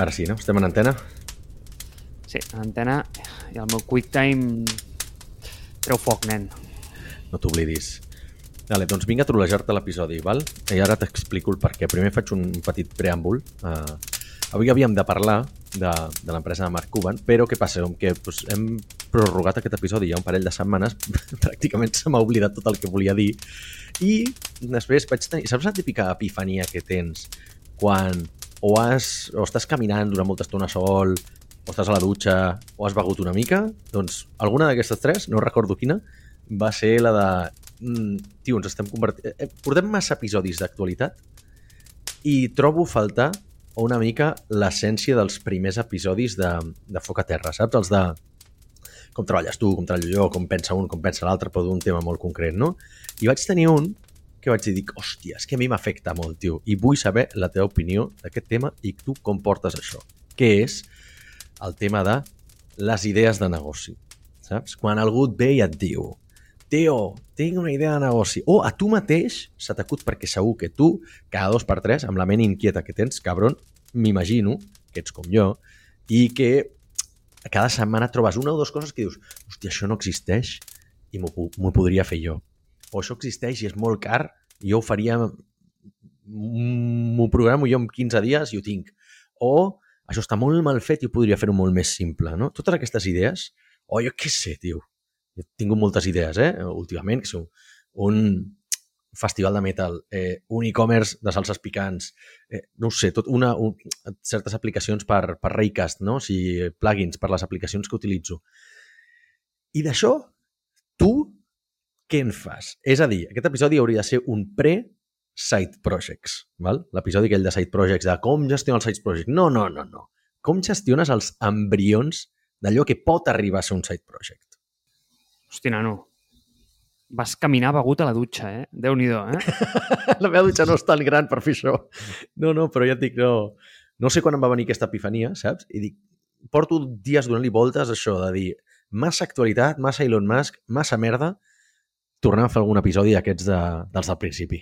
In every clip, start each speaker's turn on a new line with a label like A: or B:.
A: Ara sí, no? Estem en antena?
B: Sí, en antena i el meu QuickTime treu foc, nen.
A: No t'oblidis. Vale, doncs vinc a trolejar-te l'episodi, val? I ara t'explico el per què. Primer faig un petit preàmbul. Uh, avui havíem de parlar de, de l'empresa de Mark Cuban, però què passa? Com que doncs, hem prorrogat aquest episodi ja un parell de setmanes, pràcticament se m'ha oblidat tot el que volia dir, i després vaig tenir... Saps la típica epifania que tens quan o, has, o estàs caminant durant molta estona sol, o estàs a la dutxa, o has begut una mica? Doncs alguna d'aquestes tres, no recordo quina, va ser la de... Mm, tio, ens estem convertint... Eh, portem massa episodis d'actualitat i trobo faltar una mica l'essència dels primers episodis de, de Foc a Terra, saps? Els de com treballes tu, com treballo jo, com pensa un, com pensa l'altre, però d'un tema molt concret, no? I vaig tenir un que vaig dir, hòstia, és que a mi m'afecta molt, tio, i vull saber la teva opinió d'aquest tema i tu com portes això, que és el tema de les idees de negoci, saps? Quan algú et ve i et diu, tio, tinc una idea de negoci, o a tu mateix se t'acut perquè segur que tu, cada dos per tres, amb la ment inquieta que tens, cabron, m'imagino que ets com jo, i que cada setmana trobes una o dues coses que dius, hòstia, això no existeix i m'ho podria fer jo o això existeix i és molt car, jo ho faria, m'ho programo jo en 15 dies i ho tinc. O això està molt mal fet i podria fer-ho molt més simple, no? Totes aquestes idees, o jo què sé, tio, he tingut moltes idees, eh, últimament, que són un festival de metal, eh, un e-commerce de salses picants, eh, no ho sé, tot una, un, certes aplicacions per, per Raycast, no? o sigui, plugins per les aplicacions que utilitzo. I d'això, tu què en fas? És a dir, aquest episodi hauria de ser un pre-side projects, val? l'episodi aquell de side projects, de com gestionar els side projects. No, no, no, no. Com gestiones els embrions d'allò que pot arribar a ser un side project?
B: Hosti, nano, vas caminar begut a la dutxa, eh? déu nhi eh?
A: la meva dutxa no és tan gran per fer això. No, no, però ja et dic, no, no sé quan em va venir aquesta epifania, saps? I dic, porto dies donant-li voltes a això, de dir, massa actualitat, massa Elon Musk, massa merda, tornem a fer algun episodi d'aquests de, dels del principi.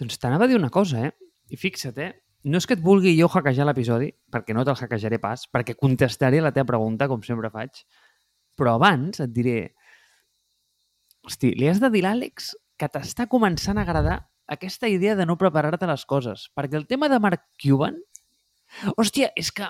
B: Doncs t'anava a dir una cosa, eh? I fixa't, eh? No és que et vulgui jo hackejar l'episodi, perquè no te'l hackejaré pas, perquè contestaré la teva pregunta, com sempre faig, però abans et diré... Hosti, li has de dir a l'Àlex que t'està començant a agradar aquesta idea de no preparar-te les coses, perquè el tema de Mark Cuban... Hòstia, és que...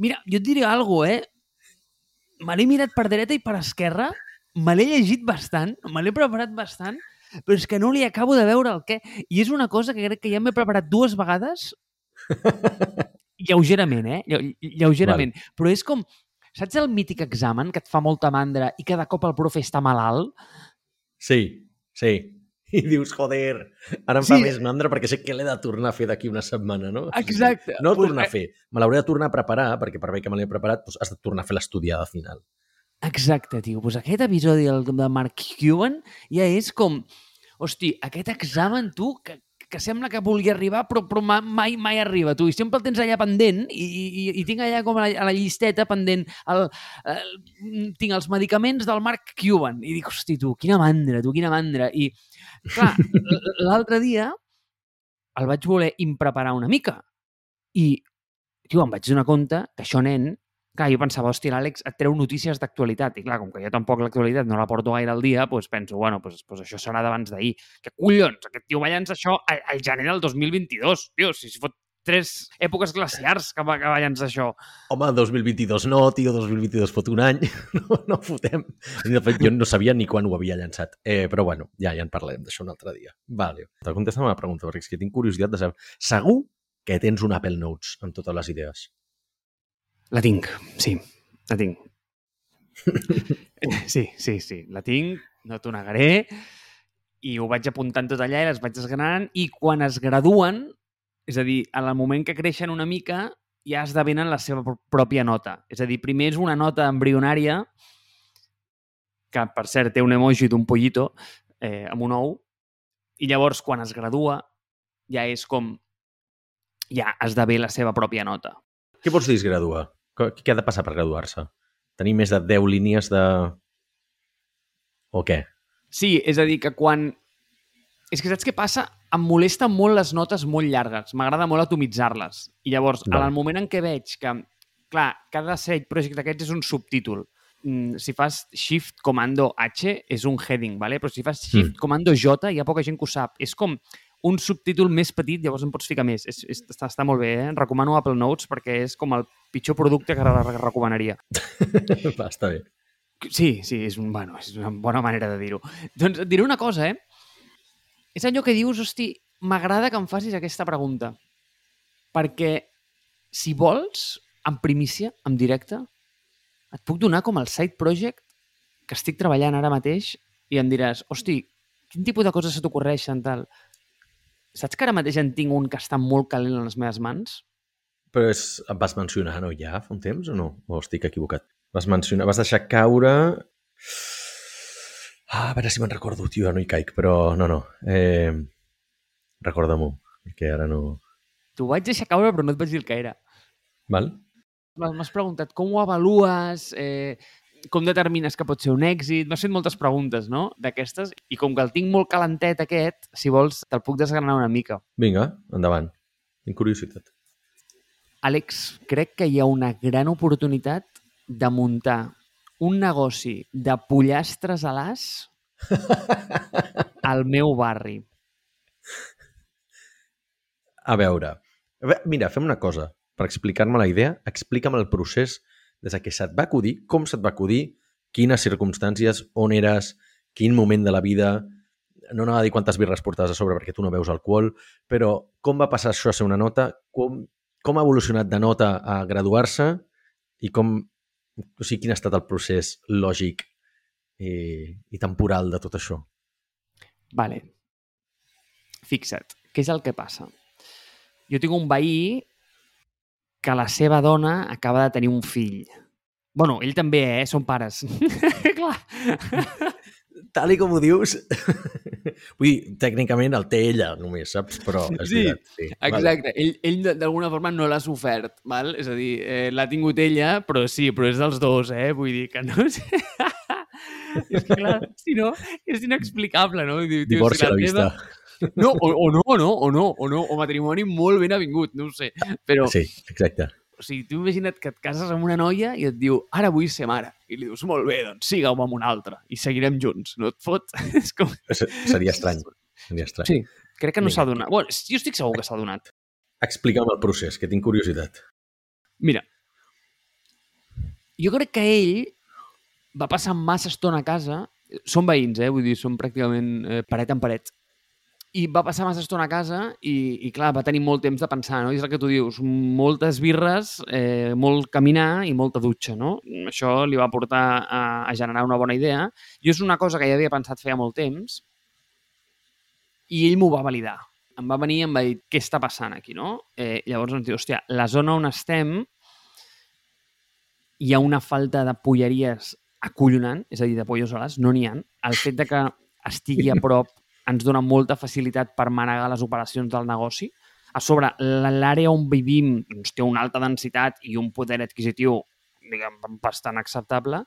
B: Mira, jo et diré alguna cosa, eh? Me l'he mirat per dreta i per esquerra me l'he llegit bastant, me l'he preparat bastant, però és que no li acabo de veure el què. I és una cosa que crec que ja m'he preparat dues vegades, lleugerament, eh? Lleugerament. Val. Però és com, saps el mític examen que et fa molta mandra i cada cop el profe està malalt?
A: Sí, sí. I dius, joder, ara em sí. fa més mandra perquè sé que l'he de tornar a fer d'aquí una setmana, no?
B: Exacte.
A: No pues, tornar a fer, me l'hauré de tornar a preparar, perquè per bé que me l'he preparat, doncs has de tornar a fer l'estudiada final.
B: Exacte, tio. Pues aquest episodi de Mark Cuban ja és com... Hosti, aquest examen, tu, que, que sembla que vulgui arribar, però, però mai, mai arriba, tu. I sempre el tens allà pendent i, i, i tinc allà com a la, a la llisteta pendent el, el, tinc els medicaments del Mark Cuban. I dic, hosti, tu, quina mandra, tu, quina mandra. I, clar, l'altre dia el vaig voler impreparar una mica. I, tio, em vaig donar compte que això, nen, clar, jo pensava, hòstia, l'Àlex et treu notícies d'actualitat. I clar, com que jo tampoc l'actualitat no la porto gaire al dia, doncs penso, bueno, doncs, doncs això serà d'abans d'ahir. Que collons, aquest tio va llançar això al, al gener del 2022. Tio, si fot tres èpoques glaciars que va, que va llançar això.
A: Home, 2022 no, tio, 2022 fot un any, no, no fotem. De fet, jo no sabia ni quan ho havia llançat. Eh, però bueno, ja, ja en parlarem d'això un altre dia. Vale. Te contestem la pregunta, perquè és que tinc curiositat de saber. Segur que tens un Apple Notes amb totes les idees.
B: La tinc, sí, la tinc. sí, sí, sí, la tinc, no t'ho negaré, i ho vaig apuntant tot allà i les vaig desgranant, i quan es graduen, és a dir, en el moment que creixen una mica, ja esdevenen la seva pròpia nota. És a dir, primer és una nota embrionària, que per cert té un emoji d'un pollito eh, amb un ou, i llavors quan es gradua ja és com ja esdevé la seva pròpia nota.
A: Què vols dir es gradua? Què ha de passar per graduar-se? Tenir més de 10 línies de... O què?
B: Sí, és a dir, que quan És que saps què passa? Em molesten molt les notes molt llargues. M'agrada molt atomitzar-les. I llavors,
A: Val.
B: en el moment en què veig que, clar, cada side project d'aquests és un subtítol. Mm, si fas Shift Comando H és un heading, ¿vale? però si fas Shift
A: Mm.
B: Comando J hi ha poca gent que ho sap. És com un subtítol més petit, llavors en pots ficar més. És, és, està, està molt bé, eh? Recomano Apple Notes perquè és com el pitjor producte que re- re- recomanaria.
A: Va, està bé.
B: Sí, sí, és, un, bueno, és una bona manera de dir-ho. Doncs et diré una cosa, eh? És allò que dius, hosti, m'agrada que em facis aquesta pregunta. Perquè si vols, en primícia, en directe, et puc donar com el side project que estic treballant ara mateix i em diràs, hosti, quin tipus de coses se t'ocorreixen, tal? Saps que ara mateix en tinc un que està molt calent en les meves mans?
A: Però és, em vas mencionar, no, ja fa un temps o no? O estic equivocat? Vas mencionar, vas deixar caure... Ah, a veure si me'n recordo, tio, no hi caic, però no, no. Eh, Recorda-m'ho, perquè ara no...
B: T'ho vaig deixar caure, però no et vaig dir el que era.
A: Val?
B: M'has preguntat com ho avalues, eh, com determines que pot ser un èxit, m'has fet moltes preguntes, no?, d'aquestes, i com que el tinc molt calentet aquest, si vols, te'l puc desgranar una mica.
A: Vinga, endavant. Tinc curiositat.
B: Àlex, crec que hi ha una gran oportunitat de muntar un negoci de pollastres a l'as al meu barri.
A: A veure, mira, fem una cosa. Per explicar-me la idea, explica'm el procés des de que se't va acudir, com se't va acudir, quines circumstàncies, on eres, quin moment de la vida, no anava a dir quantes birres portaves a sobre perquè tu no veus alcohol, però com va passar això a ser una nota, com, com ha evolucionat de nota a graduar-se i com, o sigui, quin ha estat el procés lògic i, i temporal de tot això.
B: Vale. Fixa't, què és el que passa? Jo tinc un veí que la seva dona acaba de tenir un fill. Bueno, ell també, eh? Són pares. Clar.
A: Tal i com ho dius, vull dir, tècnicament el té ella només, saps? Però és
B: Sí,
A: veritat, sí.
B: Exacte. Ell, ell de- d'alguna forma no l'ha sofert, val? És a dir, eh, l'ha tingut ella, però sí, però és dels dos, eh? Vull dir que no... és que, clar, si no, és inexplicable, no? Diu,
A: Divorci a la
B: teva-
A: vista.
B: No, o, o no, o no, o no, o no, o matrimoni molt ben avingut, no ho sé. Però,
A: Sí, exacte.
B: o sigui, tu imagina't que et cases amb una noia i et diu, ara vull ser mare. I li dius, molt bé, doncs siga-ho amb una altra i seguirem junts. No et fot? és com...
A: Se- Seria estrany. Seria estrany.
B: Sí, crec que no s'ha donat. Bueno, jo estic segur que s'ha donat.
A: Explica'm el procés, que tinc curiositat.
B: Mira, jo crec que ell va passar massa estona a casa, són veïns, eh? vull dir, són pràcticament eh, paret en paret, i va passar massa estona a casa i, i clar, va tenir molt temps de pensar, no? I és el que tu dius, moltes birres, eh, molt caminar i molta dutxa, no? Això li va portar a, a generar una bona idea. Jo és una cosa que ja havia pensat feia molt temps i ell m'ho va validar. Em va venir i em va dir, què està passant aquí, no? Eh, llavors ens diu, hòstia, la zona on estem hi ha una falta de polleries acollonant, és a dir, de pollos alats, no n'hi ha. El fet de que estigui a prop ens dona molta facilitat per manegar les operacions del negoci. A sobre, l'àrea on vivim doncs, té una alta densitat i un poder adquisitiu diguem, bastant acceptable.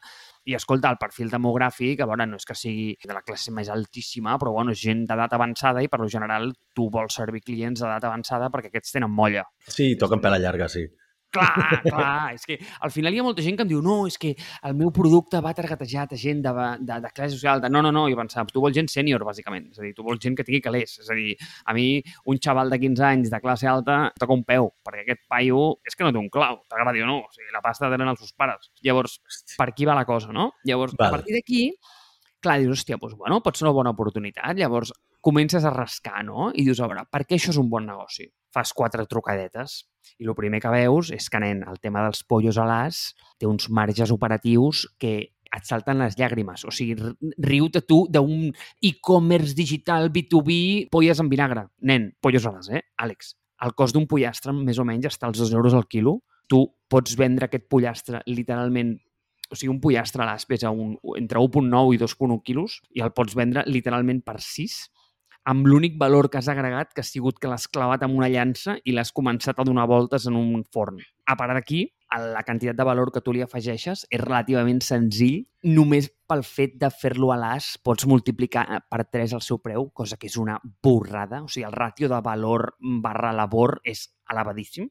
B: I, escolta, el perfil demogràfic, a veure, no és que sigui de la classe més altíssima, però, bueno, és gent d'edat avançada i, per lo general, tu vols servir clients d'edat avançada perquè aquests tenen molla.
A: Sí, toquen pela llarga, sí.
B: Clar, clar, és que al final hi ha molta gent que em diu no, és que el meu producte va targetejat a gent de, de, de classe social alta. No, no, no, jo pensava, tu vols gent sènior, bàsicament. És a dir, tu vols gent que tingui calés. És a dir, a mi, un xaval de 15 anys de classe alta toca un peu, perquè aquest paio és que no té un clau, t'agradi o no. O sigui, la pasta tenen els seus pares. Llavors, per aquí va la cosa, no? Llavors,
A: Val.
B: a partir d'aquí, clar, dius, hòstia, doncs, bueno, pot ser una bona oportunitat. Llavors, comences a rascar, no? I dius, a veure, per què això és un bon negoci? Fas quatre trucadetes i el primer que veus és que, nen, el tema dels pollos a l'as té uns marges operatius que et salten les llàgrimes. O sigui, riu-te tu d'un e-commerce digital B2B polles en vinagre. Nen, pollos a l'as, eh? Àlex, el cost d'un pollastre més o menys està als 2 euros al quilo. Tu pots vendre aquest pollastre literalment o sigui, un pollastre a l'as pesa un, entre 1.9 i 2.1 quilos i el pots vendre literalment per 6 amb l'únic valor que has agregat que ha sigut que l'has clavat amb una llança i l'has començat a donar voltes en un forn. A part d'aquí, la quantitat de valor que tu li afegeixes és relativament senzill. Només pel fet de fer-lo a l'as pots multiplicar per 3 el seu preu, cosa que és una borrada. O sigui, el ràtio de valor barra labor és elevadíssim.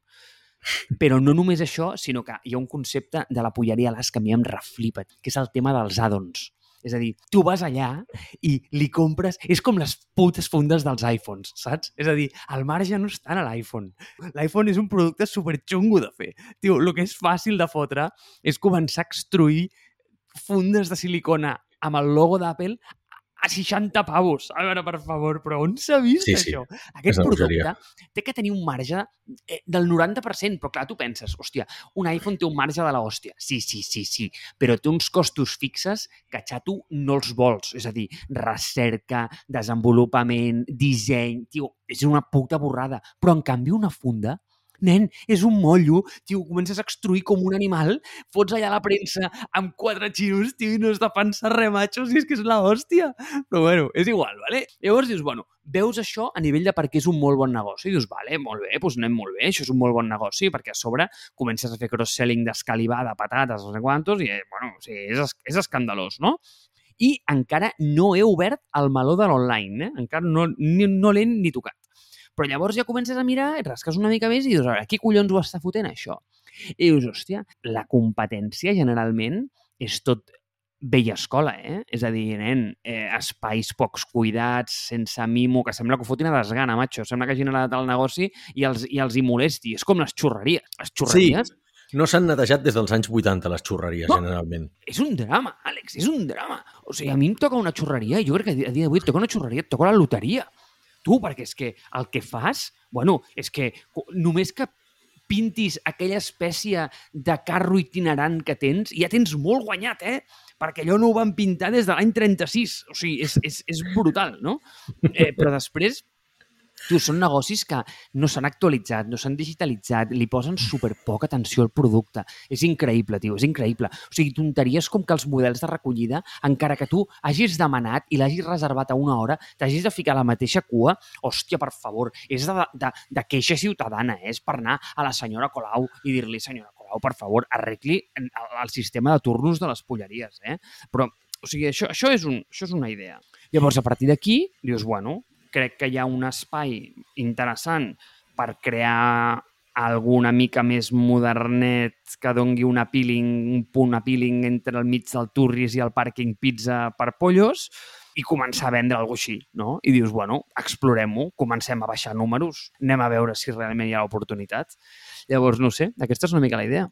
B: Però no només això, sinó que hi ha un concepte de la polleria a l'as que a mi em reflipa, que és el tema dels addons. És a dir, tu vas allà i li compres... És com les putes fundes dels iPhones, saps? És a dir, el marge no està en l'iPhone. L'iPhone és un producte superxungo de fer. Tio, el que és fàcil de fotre és començar a extruir fundes de silicona amb el logo d'Apple a 60 pavos. A veure, per favor, però on s'ha vist
A: Sí, sí.
B: això? Aquest producte
A: bogeria.
B: té que tenir un marge eh, del 90%, però clar, tu penses, hòstia, un iPhone té un marge de la hòstia. Sí, sí, sí, sí, però té uns costos fixes que, xato, no els vols. És a dir, recerca, desenvolupament, disseny... Tio, és una puta borrada. Però, en canvi, una funda nen, és un mollo, tio, comences a extruir com un animal, fots allà la premsa amb quatre xinos, tio, i no has de pensar res, macho, si és que és la hòstia. Però bueno, és igual, vale? Llavors dius, bueno, veus això a nivell de per què és un molt bon negoci, i dius, vale, molt bé, doncs anem molt bé, això és un molt bon negoci, perquè a sobre comences a fer cross-selling d'escalivar, de patates, no sé quantos, i, eh, bueno, o sigui, és, es- és escandalós, no? I encara no he obert el meló de l'online, eh? Encara no, ni, no l'he ni tocat. Però llavors ja comences a mirar, et rasques una mica més i dius, a veure, qui collons ho està fotent, això? I dius, hòstia, la competència generalment és tot vella escola, eh? És a dir, nen, eh, espais pocs cuidats, sense mimo, que sembla que ho fotin a desgana, macho. Sembla que hagin anat al negoci i els, i els hi molesti. És com les xurreries. Les xurreries
A: No s'han netejat des dels anys 80, les xurreries,
B: No.
A: generalment.
B: és un drama, Àlex, és un drama. O sigui, a mi em toca una xurreria, i jo crec que a dia d'avui et toca una xurreria, et toca la loteria. Tu, perquè és que el que fas, bueno, és que només que pintis aquella espècie de carro itinerant que tens, ja tens molt guanyat, eh? Perquè allò no ho van pintar des de l'any 36. O sigui, és, és, és brutal, no? Eh, però després, tu, són negocis que no s'han actualitzat, no s'han digitalitzat, li posen super poca atenció al producte. És increïble, tio, és increïble. O sigui, tonteries com que els models de recollida, encara que tu hagis demanat i l'hagis reservat a una hora, t'hagis de ficar a la mateixa cua, hòstia, per favor, és de, de, de queixa ciutadana, eh? és per anar a la senyora Colau i dir-li, senyora Colau, per favor, arregli el, el sistema de turnos de les polleries, eh? Però, o sigui, això, això, és un, això és una idea. Llavors, a partir d'aquí, dius, bueno, crec que hi ha un espai interessant per crear alguna mica més modernet que dongui un appealing, un punt appealing entre el mig del Turris i el pàrquing pizza per pollos i començar a vendre alguna així, no? I dius, bueno, explorem-ho, comencem a baixar números, anem a veure si realment hi ha oportunitat. Llavors, no sé, aquesta és una mica la idea.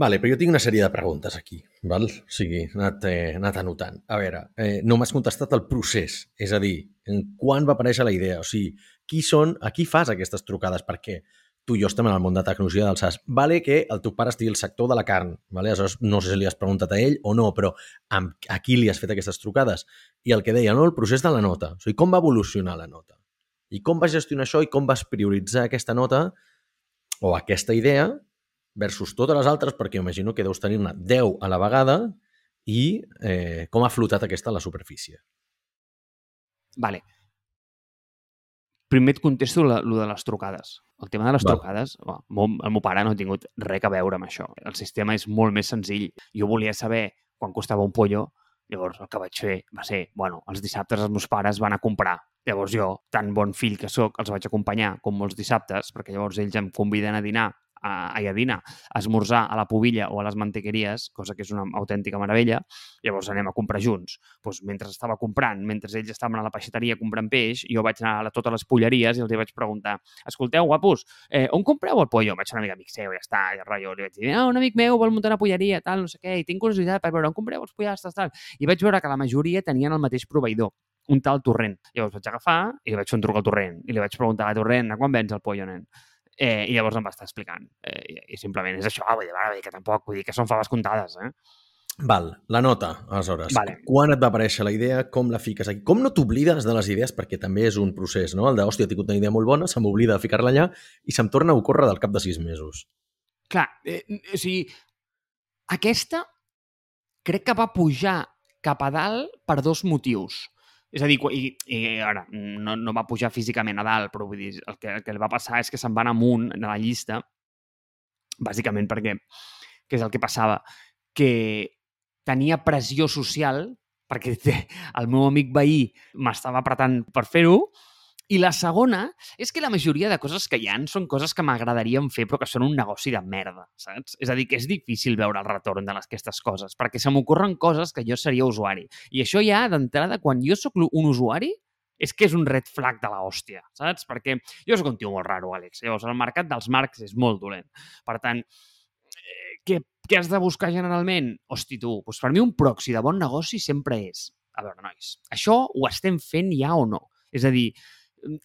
A: Vale, però jo tinc una sèrie de preguntes aquí, val? O sigui, he anat, eh, anat anotant. A veure, eh, no m'has contestat el procés, és a dir, en quan va aparèixer la idea? O sigui, qui són, a qui fas aquestes trucades? Perquè tu i jo estem en el món de tecnologia del SAS. Vale que el teu pare estigui al sector de la carn, vale? aleshores no sé si li has preguntat a ell o no, però amb, a qui li has fet aquestes trucades? I el que deia, no? el procés de la nota. O sigui, com va evolucionar la nota? I com vas gestionar això i com vas prioritzar aquesta nota o aquesta idea versus totes les altres, perquè imagino que deus tenir-ne 10 a la vegada i eh, com ha flotat aquesta a la superfície.
B: Vale. Primer et contesto el de les trucades. El tema de les
A: Val.
B: trucades, bueno, el meu pare no ha tingut res a veure amb això. El sistema és molt més senzill. Jo volia saber quan costava un pollo, llavors el que vaig fer va ser, bueno, els dissabtes els meus pares van a comprar. Llavors jo, tan bon fill que sóc, els vaig acompanyar com molts dissabtes, perquè llavors ells em conviden a dinar a, a dinar, a esmorzar a la Pobilla o a les mantequeries, cosa que és una autèntica meravella, llavors anem a comprar junts. Pues, mentre estava comprant, mentre ells estaven a la peixateria comprant peix, jo vaig anar a totes les polleries i els vaig preguntar escolteu, guapos, eh, on compreu el pollo? Vaig ser una mica amic seu, ja està, i rotllo. Li vaig dir, ah, un amic meu vol muntar una polleria, tal, no sé què, i tinc curiositat per veure on compreu els pollastres, tal. I vaig veure que la majoria tenien el mateix proveïdor, un tal Torrent. Llavors vaig agafar i vaig fer un truc al Torrent i li vaig preguntar a Torrent, a quan vens el pollo, nen? Eh, I llavors em va estar explicant. Eh, i, I simplement és això, vull dir, va, vull dir que tampoc, vull dir que són faves comptades, eh?
A: Val, la nota, aleshores.
B: Vale.
A: Quan et va aparèixer la idea? Com la fiques aquí? Com no t'oblides de les idees? Perquè també és un procés, no? El de, hòstia, he tingut una idea molt bona, se m'oblida de ficar-la allà i se'm torna a ocórrer del cap de sis mesos.
B: Clar, eh, o sigui, aquesta crec que va pujar cap a dalt per dos motius. És a dir, i, i ara, no, no va pujar físicament a dalt, però vull dir, el que, el que li va passar és que se'n va anar amunt de la llista bàsicament perquè, què és el que passava? Que tenia pressió social, perquè el meu amic veí m'estava apretant per fer-ho, i la segona és que la majoria de coses que hi han són coses que m'agradarien fer però que són un negoci de merda, saps? És a dir, que és difícil veure el retorn de les, aquestes coses, perquè se m'ocorren coses que jo seria usuari. I això ja, d'entrada, quan jo sóc un usuari, és que és un red flag de la saps? Perquè jo sóc un tio molt raro, Àlex. Llavors, el mercat dels marcs és molt dolent. Per tant, eh, què, què has de buscar generalment? Hosti, tu, doncs per mi un proxy de bon negoci sempre és... A veure, nois, això ho estem fent ja o no? És a dir,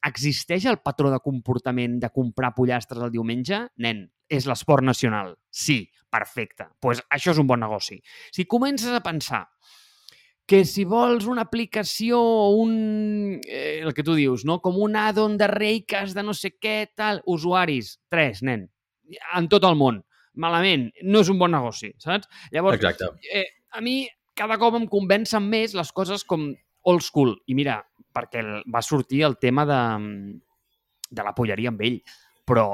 B: existeix el patró de comportament de comprar pollastres el diumenge? Nen, és l'esport nacional. Sí, perfecte. Doncs pues això és un bon negoci. Si comences a pensar que si vols una aplicació o un... Eh, el que tu dius, no? Com un add-on de Reicas de no sé què, tal, usuaris, tres, nen, en tot el món. Malament, no és un bon negoci, saps? Llavors,
A: Exacte.
B: eh, a mi cada cop em convencen més les coses com old school. I mira, perquè va sortir el tema de, de la polleria amb ell, però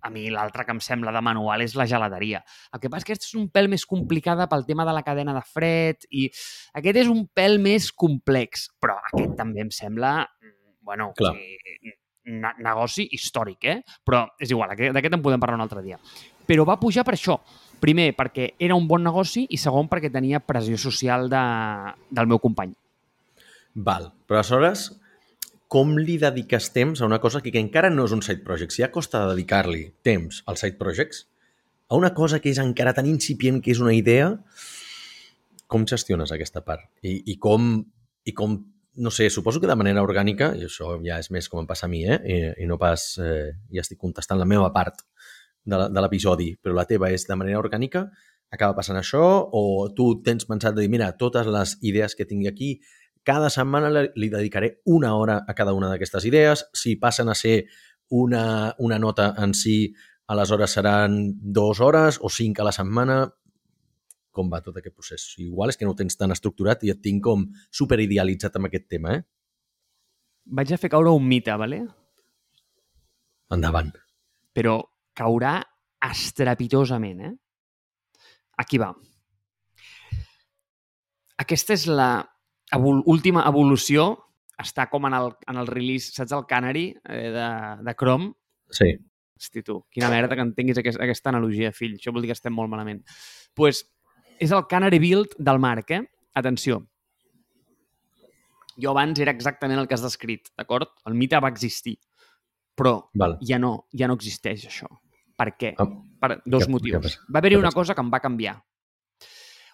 B: a mi l'altre que em sembla de manual és la geladeria. El que passa és que és un pèl més complicada pel tema de la cadena de fred i aquest és un pèl més complex, però aquest també em sembla, bueno,
A: Clar.
B: eh, ne negoci històric, eh? Però és igual, aquest- d'aquest en podem parlar un altre dia. Però va pujar per això. Primer, perquè era un bon negoci i segon, perquè tenia pressió social de, del meu company.
A: Val, però aleshores, com li dediques temps a una cosa que, que encara no és un side project? Si ja costa dedicar-li temps als side projects, a una cosa que és encara tan incipient que és una idea, com gestiones aquesta part? I, i, com, i com, no sé, suposo que de manera orgànica, i això ja és més com em passa a mi, eh? I, i no pas, eh, ja estic contestant la meva part de l'episodi, però la teva és de manera orgànica, acaba passant això, o tu tens pensat de dir, mira, totes les idees que tingui aquí, cada setmana li dedicaré una hora a cada una d'aquestes idees, si passen a ser una, una nota en si, aleshores seran dues hores o cinc a la setmana, com va tot aquest procés? Igual és que no ho tens tan estructurat i et tinc com superidealitzat amb aquest tema, eh?
B: Vaig a fer caure un mite, ¿vale?
A: Endavant.
B: però caurà estrepitosament, eh? Aquí va. Aquesta és la evol última evolució. Està com en el, en el release, saps el Canary eh, de, de Chrome?
A: Sí.
B: Hosti, tu, quina merda que entenguis aquest, aquesta analogia, fill. Això vol dir que estem molt malament. Doncs pues, és el Canary Build del Marc, eh? Atenció. Jo abans era exactament el que has descrit, d'acord? El mite va existir. Però
A: Val.
B: ja no, ja no existeix això. Per què?
A: Ah,
B: Per dos
A: què-
B: motius.
A: passa?
B: va haver-hi una cosa que em va canviar.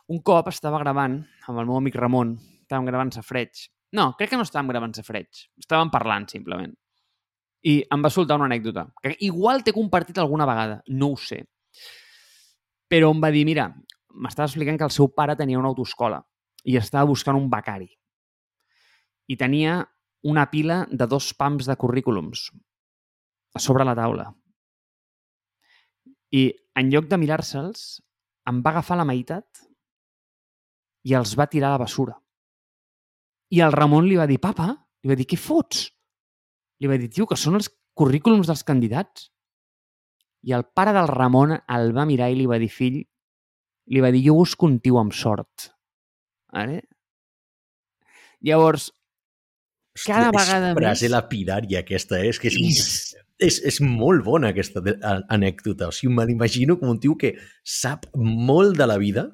B: Un cop estava gravant amb el meu amic Ramon, estàvem gravant Safreig. No, crec que no estàvem gravant Safreig. Estàvem parlant, simplement. I em va soltar una anècdota, que igual t'he compartit alguna vegada, no ho sé. Però em va dir, mira, m'estava explicant que el seu pare tenia una autoescola i estava buscant un becari. I tenia una pila de dos pams de currículums a sobre la taula. I en lloc de mirar-se'ls, em va agafar la meitat i els va tirar a la bessura. I el Ramon li va dir, papa, li va dir, què fots? Li va dir, tio, que són els currículums dels candidats. I el pare del Ramon el va mirar i li va dir, fill, li va dir, jo busco un tio amb sort. Vale? Llavors, Cada vegada
A: és frase
B: més-
A: lapidària aquesta, eh? és que és,
B: és,
A: és, és molt bona aquesta anècdota. O sigui, me l'imagino com un tio que sap molt de la vida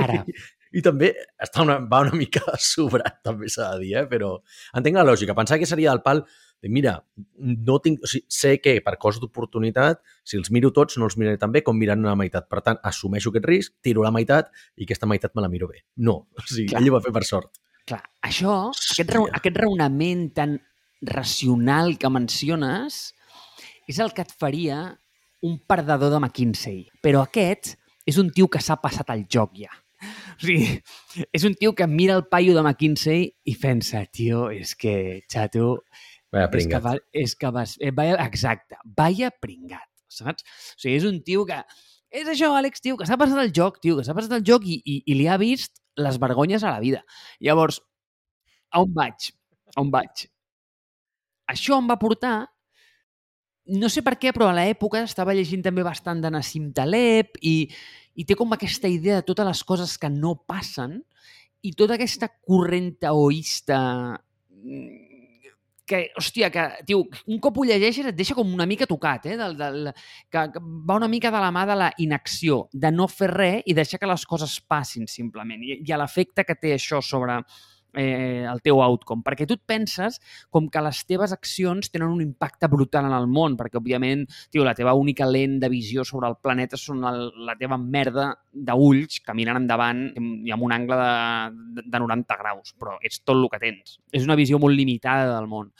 B: ara,
A: i també està una, va una mica sobrat, també s'ha de dir, eh? però entenc la lògica. Pensar que seria del pal de, mira, no tinc, o sigui, sé que per cost d'oportunitat, si els miro tots, no els miraré tan bé com mirant la meitat. Per tant, assumeixo aquest risc, tiro la meitat i aquesta meitat me la miro bé. No, o sigui,
B: Clar.
A: ell ho va fer per sort.
B: Clar, això, aquest, rau-
A: Hòstia.
B: aquest raonament tan racional que menciones és el que et faria un perdedor de McKinsey. Però aquest és un tio que s'ha passat el joc ja. O sigui, és un tio que mira el paio de McKinsey i pensa, tio, és que, xato,
A: Vaja,
B: és que,
A: pringat.
B: va, és que vas... Eh, vaya, exacte, vaya pringat, saps? O sigui, és un tio que... És això, Àlex, tio, que s'ha passat el joc, tio, que s'ha passat el joc i, i, i li ha vist les vergonyes a la vida. Llavors, a on vaig? A on vaig? Això em va portar no sé per què, però a l'època estava llegint també bastant de Nassim Taleb i, i té com aquesta idea de totes les coses que no passen i tota aquesta corrent taoista mm, que, hòstia, que, tio, un cop ho llegeixes et deixa com una mica tocat, eh? Del, del, que, que va una mica de la mà de la inacció, de no fer res i deixar que les coses passin, simplement. I, i l'efecte que té això sobre, eh, el teu outcome, perquè tu et penses com que les teves accions tenen un impacte brutal en el món, perquè, òbviament, tio, la teva única lent de visió sobre el planeta són el, la teva merda d'ulls caminant endavant i amb un angle de, de 90 graus, però ets tot el que tens. És una visió molt limitada del món.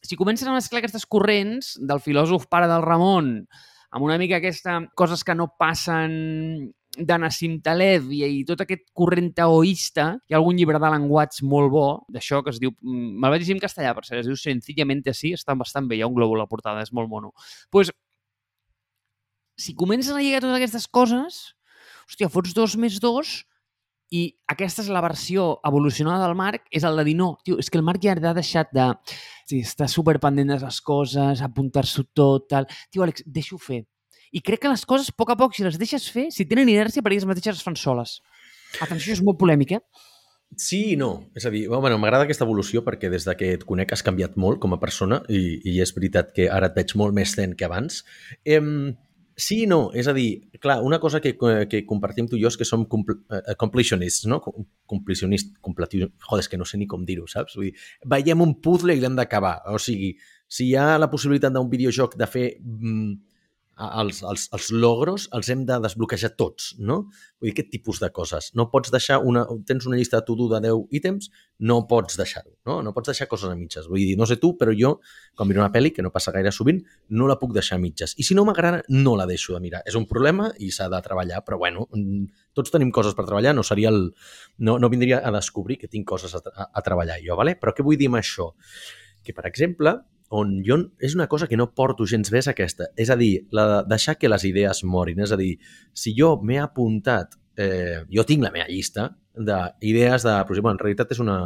B: Si comences a mesclar aquestes corrents del filòsof pare del Ramon amb una mica aquesta coses que no passen de Nassim Taleb i, i tot aquest corrent taoista, hi ha algun llibre de llenguatge molt bo, d'això que es diu... Mm, me'l vaig llegir en castellà, per ser, es diu Sencillamente así, està bastant bé, hi ha un globo a la portada, és molt mono. Doncs, pues, si comences a lligar totes aquestes coses, hòstia, fots dos més dos i aquesta és la versió evolucionada del Marc, és el de dir, no, tio, és que el Marc ja ha deixat de sí, estar superpendent de les coses, apuntar-s'ho tot, tal. Tio, Àlex, deixo fer i crec que les coses, a poc a poc, si les deixes fer, si tenen inèrcia, per elles mateixes es fan soles. Atenció, és molt polèmic, eh?
A: Sí i no. És a dir, bueno, m'agrada aquesta evolució perquè des de que et conec has canviat molt com a persona i, i és veritat que ara et veig molt més zen que abans. Em, sí i no. És a dir, clar, una cosa que, que compartim tu i jo és que som compl uh, completionists, no? Completionist, completion... Joder, és que no sé ni com dir-ho, saps? Vull dir, veiem un puzzle i l'hem d'acabar. O sigui, si hi ha la possibilitat d'un videojoc de fer mm, els, els, els logros els hem de desbloquejar tots, no? Vull dir, aquest tipus de coses. No pots deixar una... Tens una llista de to-do de 10 ítems, no pots deixar-ho, no? No pots deixar coses a mitges. Vull dir, no sé tu, però jo, quan miro una pel·li, que no passa gaire sovint, no la puc deixar a mitges. I si no m'agrada, no la deixo de mirar. És un problema i s'ha de treballar, però bueno, mm, tots tenim coses per treballar, no seria el... No, no vindria a descobrir que tinc coses a, a, a treballar jo, vale? Però què vull dir amb això? Que, per exemple, on jo és una cosa que no porto gens bé és aquesta. És a dir, la de deixar que les idees morin. És a dir, si jo m'he apuntat, eh, jo tinc la meva llista d'idees de, per exemple, en realitat és una...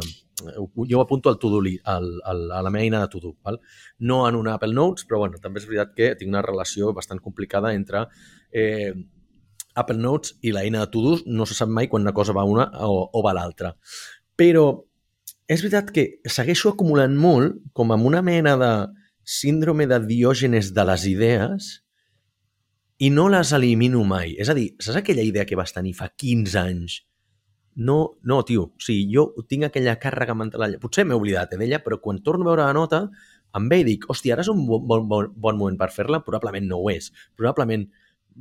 A: Jo apunto al to-do, a la meva eina de to-do, val? no en una Apple Notes, però bueno, també és veritat que tinc una relació bastant complicada entre eh, Apple Notes i l'eina de to-do, no se sap mai quan una cosa va una o, o va l'altra. Però és veritat que segueixo acumulant molt com amb una mena de síndrome de diògenes de les idees i no les elimino mai. És a dir, saps aquella idea que vas tenir fa 15 anys? No, no, tio, o sigui, jo tinc aquella càrrega mental, potser m'he oblidat eh, d'ella, però quan torno a veure la nota em ve i dic, hòstia, ara és un bon, bon, bon moment per fer-la? Probablement no ho és. Probablement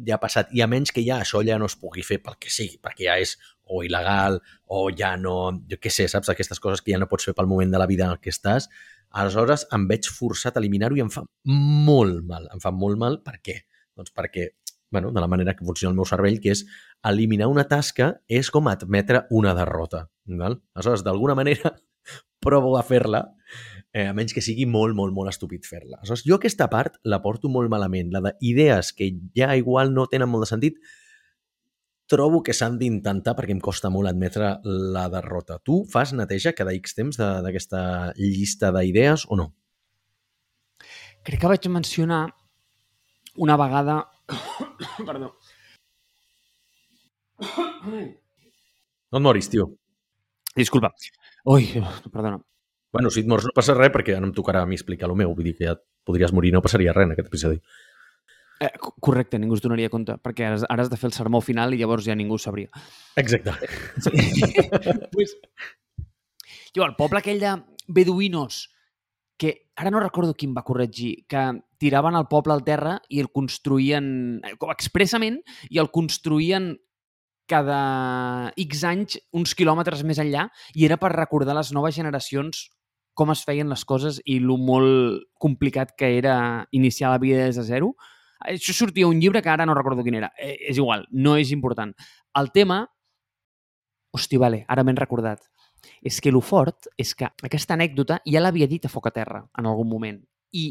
A: ja ha passat, i a menys que ja això ja no es pugui fer pel que sigui, perquè ja és o il·legal o ja no, jo què sé, saps? Aquestes coses que ja no pots fer pel moment de la vida en que estàs, aleshores em veig forçat a eliminar-ho i em fa molt mal. Em fa molt mal, per què? Doncs perquè, bueno, de la manera que funciona el meu cervell, que és eliminar una tasca és com admetre una derrota. Val? Aleshores, d'alguna manera, provo a fer-la eh, a menys que sigui molt, molt, molt estúpid fer-la. Aleshores, jo aquesta part la porto molt malament, la d'idees que ja igual no tenen molt de sentit, trobo que s'han d'intentar perquè em costa molt admetre la derrota. Tu fas neteja cada X temps d'aquesta llista d'idees o no?
B: Crec que vaig mencionar una vegada... Perdó.
A: No et moris, tio.
B: Disculpa. Ui, perdona.
A: Bueno, si et mors no passa res perquè ara em tocarà a mi explicar el meu. Vull dir que ja podries morir, no passaria res en aquest episodi.
B: Eh, correcte, ningú es donaria compte, perquè ara, ara has de fer el sermó final i llavors ja ningú sabria.
A: Exacte.
B: Sí. pues, jo, el poble aquell de beduïnos, que ara no recordo quin va corregir, que tiraven el poble al terra i el construïen eh, expressament i el construïen cada X anys uns quilòmetres més enllà i era per recordar les noves generacions com es feien les coses i lo molt complicat que era iniciar la vida des de zero. Això sortia un llibre que ara no recordo quin era. Eh, és igual, no és important. El tema... Hosti, vale, ara m'he recordat. És que lo fort és que aquesta anècdota ja l'havia dit a Foc a Terra en algun moment. I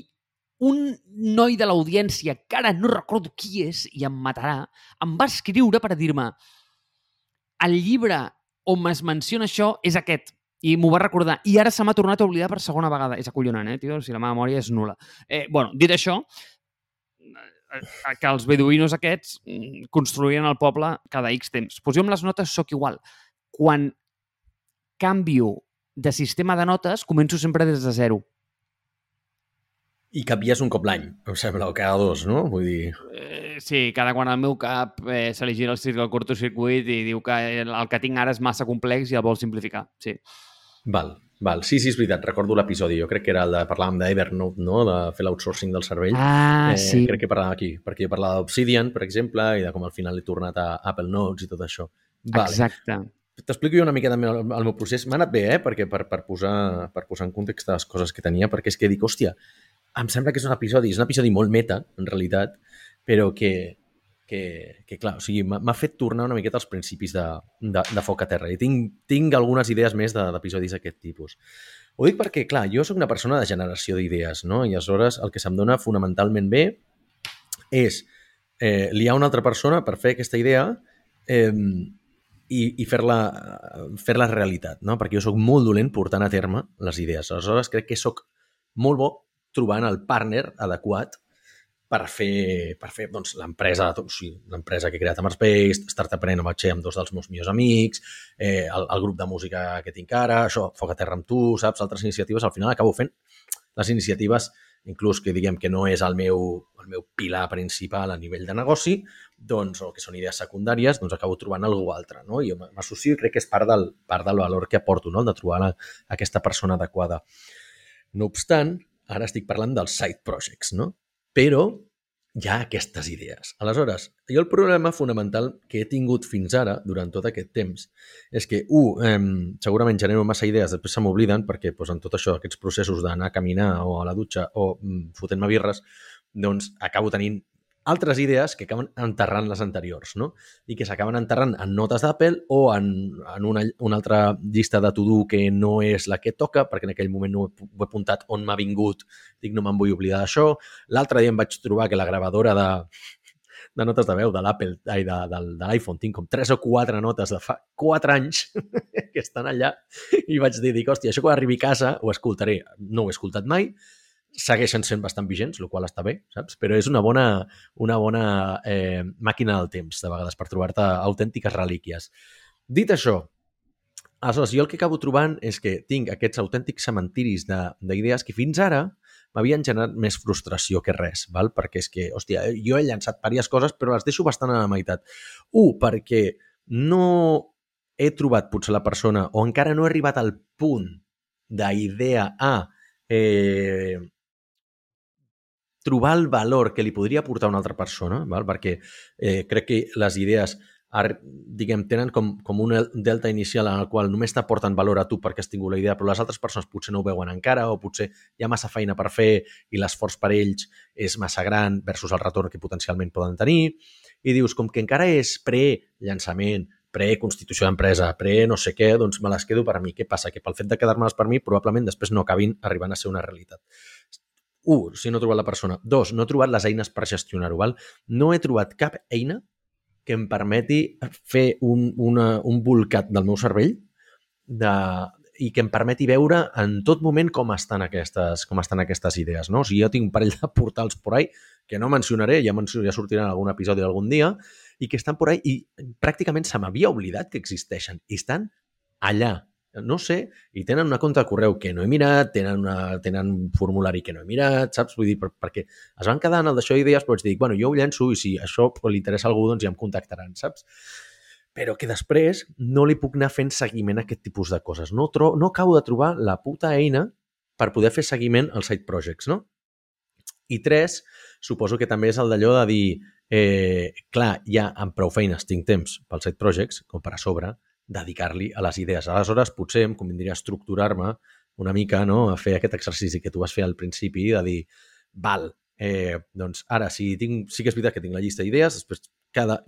B: un noi de l'audiència, que ara no recordo qui és i em matarà, em va escriure per dir-me el llibre on es menciona això és aquest. I m'ho va recordar. I ara se m'ha tornat a oblidar per segona vegada. És acollonant, eh, tio? Si la meva memòria és nula. Eh, bueno, dit això, eh, que els beduïnos aquests mm, construïen el poble cada X temps. Pues jo amb les notes sóc igual. Quan canvio de sistema de notes, començo sempre des de zero.
A: I canvies un cop l'any, em sembla, o cada dos, no? Vull dir...
B: Eh, sí, cada quan al meu cap eh, se li gira el, el cortocircuit i diu que el, el que tinc ara és massa complex i el vol simplificar, sí.
A: Val, val. Sí, sí, és veritat, recordo l'episodi. Jo crec que era el de... Parlàvem d'Evernote, no?, de fer l'outsourcing del cervell.
B: Ah,
A: eh,
B: sí.
A: Crec que parlàvem aquí, perquè jo parlava d'Obsidian, per exemple, i de com al final he tornat a Apple Notes i tot això. Vale.
B: Exacte.
A: T'explico jo una mica també el, el meu procés. M'ha anat bé, eh? Perquè per, per, posar, per posar en context les coses que tenia, perquè és que dic, hòstia, em sembla que és un episodi, és un episodi molt meta, en realitat, però que, que, que clar, o sigui, m'ha fet tornar una miqueta als principis de, de, de Foc a Terra. I tinc, tinc algunes idees més d'episodis d'aquest tipus. Ho dic perquè, clar, jo sóc una persona de generació d'idees, no? I aleshores el que se'm dona fonamentalment bé és eh, liar una altra persona per fer aquesta idea eh, i, i fer-la fer -la realitat, no? Perquè jo sóc molt dolent portant a terme les idees. Aleshores crec que sóc molt bo trobant el partner adequat per fer, per fer doncs, l'empresa o sigui, l'empresa que he creat amb Space, Startup vaig ser amb dos dels meus millors amics, eh, el, el grup de música que tinc ara, això, Foc a Terra amb tu, saps? Altres iniciatives, al final acabo fent les iniciatives inclús que diguem que no és el meu, el meu pilar principal a nivell de negoci, doncs, o que són idees secundàries, doncs acabo trobant algú altre, no? I m'associo i crec que és part del, part del valor que aporto, no? De trobar la, aquesta persona adequada. No obstant, ara estic parlant dels side projects, no? Però hi ha aquestes idees. Aleshores, jo el problema fonamental que he tingut fins ara, durant tot aquest temps, és que, un, eh, segurament genero massa idees, després se m'obliden, perquè doncs, en tot això, aquests processos d'anar a caminar o a la dutxa o mm, fotent-me birres, doncs acabo tenint altres idees que acaben enterrant les anteriors, no? I que s'acaben enterrant en notes d'Apple o en, en una, una altra llista de to-do que no és la que toca, perquè en aquell moment no ho he, ho he apuntat on m'ha vingut, dic no me'n vull oblidar d'això. L'altre dia em vaig trobar que la gravadora de, de notes de veu de l'Apple, ai, de, de, de l'iPhone, tinc com tres o quatre notes de fa quatre anys que estan allà i vaig dir, dic, hòstia, això quan arribi a casa ho escoltaré. No ho he escoltat mai, segueixen sent bastant vigents, el qual està bé, saps? Però és una bona, una bona eh, màquina del temps, de vegades, per trobar-te autèntiques relíquies. Dit això, aleshores, jo el que acabo trobant és que tinc aquests autèntics cementiris d'idees que fins ara m'havien generat més frustració que res, val? perquè és que, hòstia, jo he llançat diverses coses, però les deixo bastant a la meitat. Un, perquè no he trobat potser la persona o encara no he arribat al punt d'idea a eh, trobar el valor que li podria aportar una altra persona, val? perquè eh, crec que les idees diguem, tenen com, com un delta inicial en el qual només t'aporten valor a tu perquè has tingut la idea, però les altres persones potser no ho veuen encara o potser hi ha massa feina per fer i l'esforç per ells és massa gran versus el retorn que potencialment poden tenir. I dius, com que encara és pre-llançament, pre-constitució d'empresa, pre no sé què, doncs me les quedo per a mi. Què passa? Que pel fet de quedar-me-les per mi, probablement després no acabin arribant a ser una realitat. Un, si no he trobat la persona. Dos, no he trobat les eines per gestionar-ho. No he trobat cap eina que em permeti fer un, una, un volcat del meu cervell de, i que em permeti veure en tot moment com estan aquestes, com estan aquestes idees. No? O sigui, jo tinc un parell de portals por ahí que no mencionaré, ja, mencionaré, ja sortiran algun episodi algun dia, i que estan por ahí i pràcticament se m'havia oblidat que existeixen. I estan allà, no sé, i tenen una compte de correu que no he mirat, tenen, una, tenen un formulari que no he mirat, saps? Vull dir, per, perquè es van quedar en el d'això d'idees, però vaig dir, bueno, jo ho llenço i si això li interessa a algú, doncs ja em contactaran, saps? Però que després no li puc anar fent seguiment a aquest tipus de coses. No, tro no acabo de trobar la puta eina per poder fer seguiment als side projects, no? I tres, suposo que també és el d'allò de dir, eh, clar, ja amb prou feines tinc temps pels side projects, com per a sobre, dedicar-li a les idees. Aleshores, potser em convindria estructurar-me una mica, no?, a fer aquest exercici que tu vas fer al principi, de dir, val, eh, doncs ara, si tinc, sí que és veritat que tinc la llista d'idees, després cada...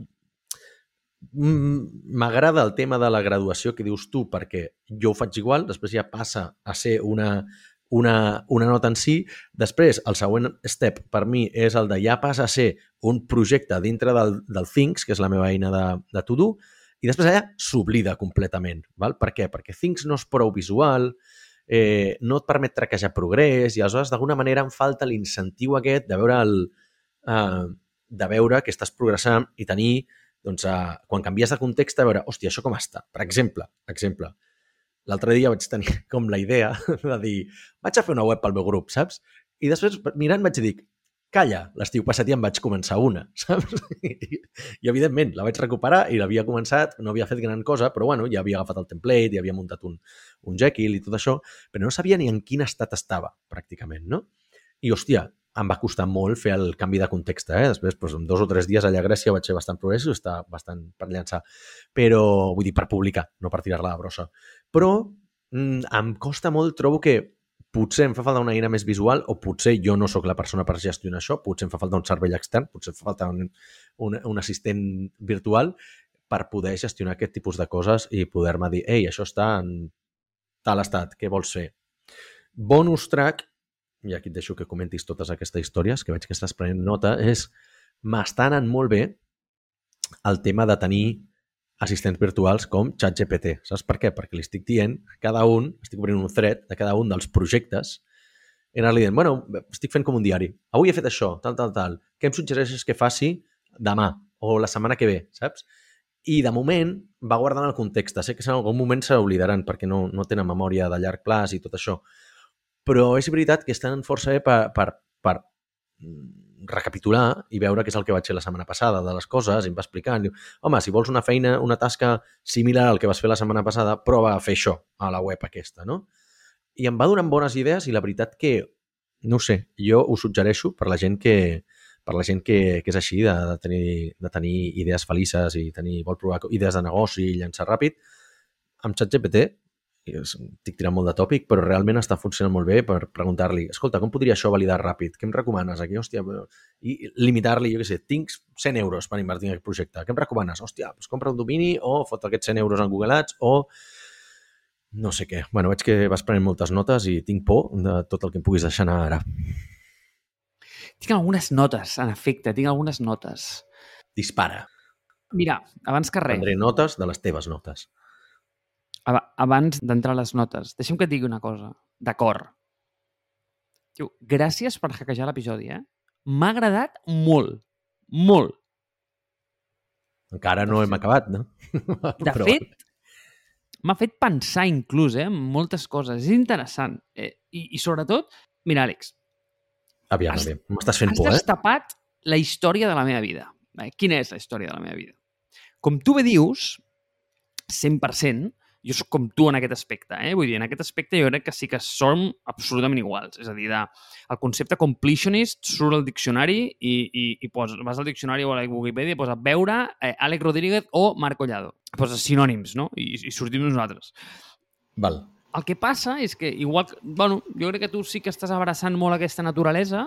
A: M'agrada el tema de la graduació que dius tu, perquè jo ho faig igual, després ja passa a ser una, una, una nota en si. Després, el següent step per mi és el de ja passa a ser un projecte dintre del, del Things, que és la meva eina de, de to-do, i després allà s'oblida completament. Val? Per què? Perquè Things no és prou visual, eh, no et permet traquejar progrés i aleshores d'alguna manera em falta l'incentiu aquest de veure el, eh, de veure que estàs progressant i tenir, doncs, a, quan canvies de context, a veure, hòstia, això com està? Per exemple, exemple, l'altre dia vaig tenir com la idea de dir, vaig a fer una web pel meu grup, saps? I després, mirant, vaig dir, calla, l'estiu passat ja em vaig començar una, saps? I, I, evidentment, la vaig recuperar i l'havia començat, no havia fet gran cosa, però bueno, ja havia agafat el template, ja havia muntat un, un Jekyll i tot això, però no sabia ni en quin estat estava, pràcticament, no? I, hòstia, em va costar molt fer el canvi de context, eh? Després, doncs, en dos o tres dies allà a Grècia vaig ser bastant progressiu, està bastant per llançar, però, vull dir, per publicar, no per tirar-la a brossa. Però mm, em costa molt, trobo que potser em fa falta una eina més visual o potser jo no sóc la persona per gestionar això, potser em fa falta un cervell extern, potser em fa falta un, un, un assistent virtual per poder gestionar aquest tipus de coses i poder-me dir, ei, això està en tal estat, què vols fer? Bonus track, i aquí et deixo que comentis totes aquestes històries, que veig que estàs prenent nota, és m'està anant molt bé el tema de tenir assistents virtuals com ChatGPT. Saps per què? Perquè li estic dient, cada un, estic obrint un thread de cada un dels projectes i anar-li dient, bueno, estic fent com un diari. Avui he fet això, tal, tal, tal. Què em suggereixes que faci demà o la setmana que ve, saps? I de moment va guardant el context. Sé que en algun moment s'oblidaran perquè no, no tenen memòria de llarg plaç i tot això. Però és veritat que estan força bé per, per, per recapitular i veure què és el que vaig fer la setmana passada de les coses, i em va explicant, diu, home, si vols una feina, una tasca similar al que vas fer la setmana passada, prova a fer això a la web aquesta, no? I em va donant bones idees i la veritat que, no sé, jo ho suggereixo per la gent que, per la gent que, que és així, de, de, tenir, de tenir idees felices i tenir, vol provar idees de negoci i llançar ràpid, amb ChatGPT estic tirant molt de tòpic, però realment està funcionant molt bé per preguntar-li, escolta, com podria això validar ràpid? Què em recomanes aquí? Hòstia, i limitar-li, jo què sé, tinc 100 euros per invertir en aquest projecte. Què em recomanes? Hòstia, doncs compra un domini o fot aquests 100 euros en Google Ads o no sé què. Bueno, veig que vas prenent moltes notes i tinc por de tot el que em puguis deixar anar ara.
B: Tinc algunes notes, en efecte, tinc algunes notes.
A: Dispara.
B: Mira, abans que res...
A: Prendré notes de les teves notes
B: abans d'entrar a les notes, deixa'm que et digui una cosa. D'acord. Gràcies per hackejar l'episodi, eh? M'ha agradat molt. Molt.
A: Encara no hem acabat, no?
B: De Però... fet, m'ha fet pensar inclús, eh, moltes coses. És interessant. Eh, i, I sobretot, mira, Àlex.
A: Aviam, has, aviam. M'estàs fent por,
B: eh? Has destapat la història de la meva vida. Eh, quina és la història de la meva vida? Com tu bé dius, 100%, jo sóc com tu en aquest aspecte, eh? Vull dir, en aquest aspecte jo crec que sí que som absolutament iguals. És a dir, de, el concepte completionist surt al diccionari i, i, i pos, vas al diccionari o a la Wikipedia i posa veure eh, Àlex Rodríguez o Marc Collado. Posa sinònims, no? I, i sortim nosaltres.
A: Val.
B: El que passa és que, igual, bueno, jo crec que tu sí que estàs abraçant molt aquesta naturalesa,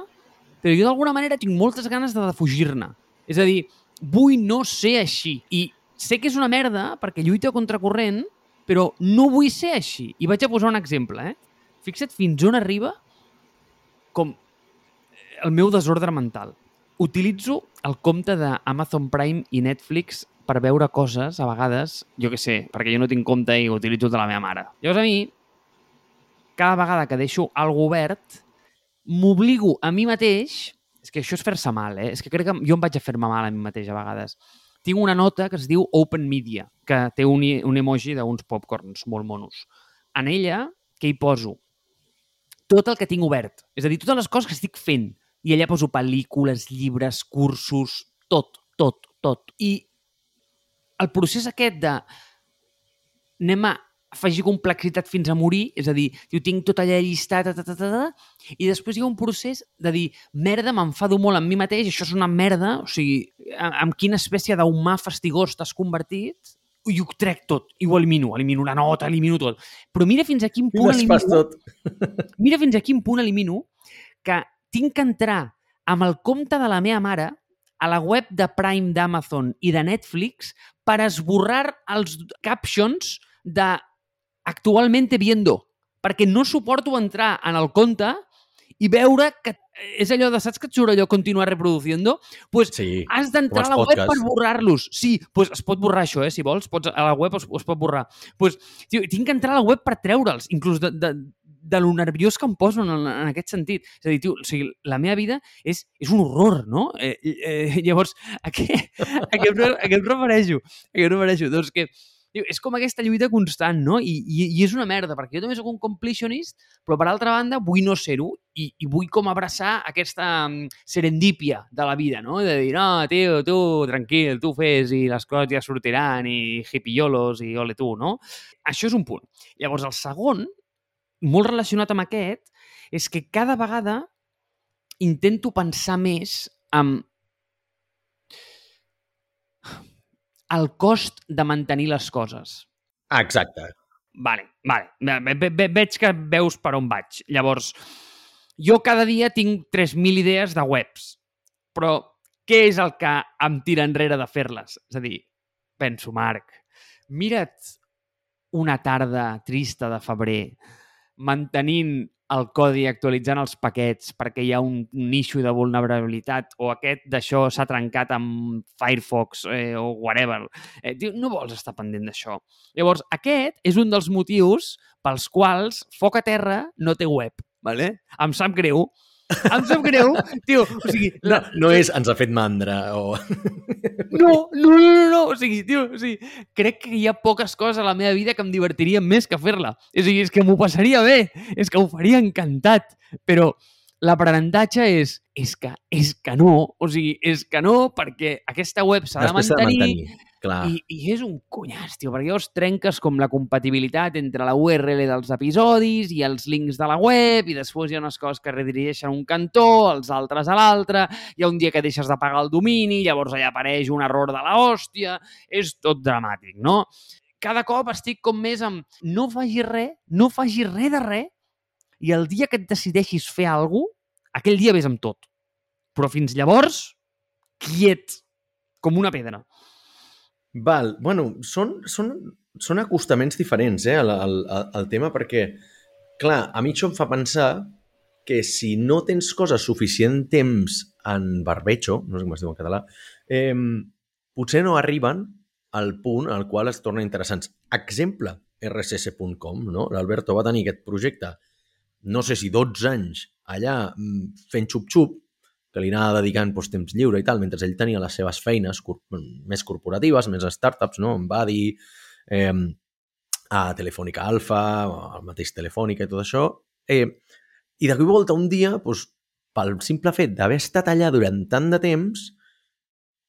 B: però jo d'alguna manera tinc moltes ganes de defugir-ne. És a dir, vull no ser així. I sé que és una merda perquè lluita contra corrent, però no vull ser així. I vaig a posar un exemple, eh? Fixa't fins on arriba com el meu desordre mental. Utilitzo el compte d'Amazon Prime i Netflix per veure coses, a vegades, jo que sé, perquè jo no tinc compte i utilitzo de la meva mare. Llavors a mi, cada vegada que deixo algo obert, m'obligo a mi mateix, és que això és fer-se mal, eh? és que crec que jo em vaig a fer-me mal a mi mateix a vegades, tinc una nota que es diu Open Media, que té un, un emoji d'uns popcorns molt monos. En ella, què hi poso? Tot el que tinc obert. És a dir, totes les coses que estic fent. I allà poso pel·lícules, llibres, cursos, tot, tot, tot. I el procés aquest de anem a afegir complexitat fins a morir, és a dir, jo tinc tot allà llistat, ta, ta, ta, ta, i després hi ha un procés de dir, merda, m'enfado molt amb mi mateix, això és una merda, o sigui, amb quina espècie d'humà fastigós t'has convertit, i ho trec tot, i ho elimino, elimino la nota, elimino tot. Però mira fins a quin punt elimino... Tot. mira fins a quin punt elimino que tinc que entrar amb el compte de la meva mare a la web de Prime d'Amazon i de Netflix per esborrar els captions de actualment viendo, perquè no suporto entrar en el compte i veure que és allò de, saps que et surt allò continuar reproduciendo? Pues sí, has d'entrar a la web per borrar-los. Sí, pues es pot borrar això, eh, si vols. Pots, a la web es, es pot borrar. Pues, tio, tinc que entrar a la web per treure'ls, inclús de, de, de lo nerviós que em poso en, en aquest sentit. És a dir, tio, o sigui, la meva vida és, és un horror, no? Eh, eh, llavors, a què, a què, a què em refereixo? A què em refereixo? Doncs que Diu, és com aquesta lluita constant, no? I, i, I és una merda, perquè jo també sóc un completionist, però per altra banda vull no ser-ho i, i vull com abraçar aquesta um, serendípia de la vida, no? De dir, no, tio, tu, tranquil, tu fes i les coses ja sortiran i hipiolos i ole tu, no? Això és un punt. Llavors, el segon, molt relacionat amb aquest, és que cada vegada intento pensar més en el cost de mantenir les coses.
A: Ah, exacte.
B: Vale, vale. Ve, ve, ve, veig que veus per on vaig. Llavors, jo cada dia tinc 3.000 idees de webs, però què és el que em tira enrere de fer-les? És a dir, penso, Marc, mira't una tarda trista de febrer mantenint el codi actualitzant els paquets perquè hi ha un, issue de vulnerabilitat o aquest d'això s'ha trencat amb Firefox eh, o whatever. Eh, no vols estar pendent d'això. Llavors, aquest és un dels motius pels quals Foc a Terra no té web. Vale? Em sap greu, em sap greu, tio, o sigui...
A: La... No, no és ens ha fet mandra o...
B: No, no, no, no, no, o sigui, tio, o sigui, crec que hi ha poques coses a la meva vida que em divertirien més que fer-la. O sigui, és que m'ho passaria bé, és que ho faria encantat, però l'aprenentatge és, és que, és que no, o sigui, és que no, perquè aquesta web s'ha de mantenir, de mantenir
A: Clar.
B: I, I és un conyàs, tio, perquè llavors trenques com la compatibilitat entre la URL dels episodis i els links de la web i després hi ha unes coses que redirigeixen un cantó, els altres a l'altre, hi ha un dia que deixes de pagar el domini, llavors allà apareix un error de la hòstia, és tot dramàtic, no? Cada cop estic com més amb no facis res, no facis res de res i el dia que et decideixis fer alguna cosa, aquell dia ves amb tot. Però fins llavors, quiet, com una pedra.
A: Val, bueno, són, són, són acostaments diferents eh, al, al, al tema perquè, clar, a mi això em fa pensar que si no tens coses suficient temps en barbecho, no sé com es diu en català, eh, potser no arriben al punt al qual es tornen interessants. Exemple, rss.com, no? L'Alberto va tenir aquest projecte, no sé si 12 anys, allà mm, fent xup-xup, que li anava dedicant doncs, temps lliure i tal, mentre ell tenia les seves feines cor més corporatives, més startups, no? Em va dir eh, a Telefònica Alfa, al mateix Telefònica i tot això. Eh, I de cop volta un dia, doncs, pel simple fet d'haver estat allà durant tant de temps,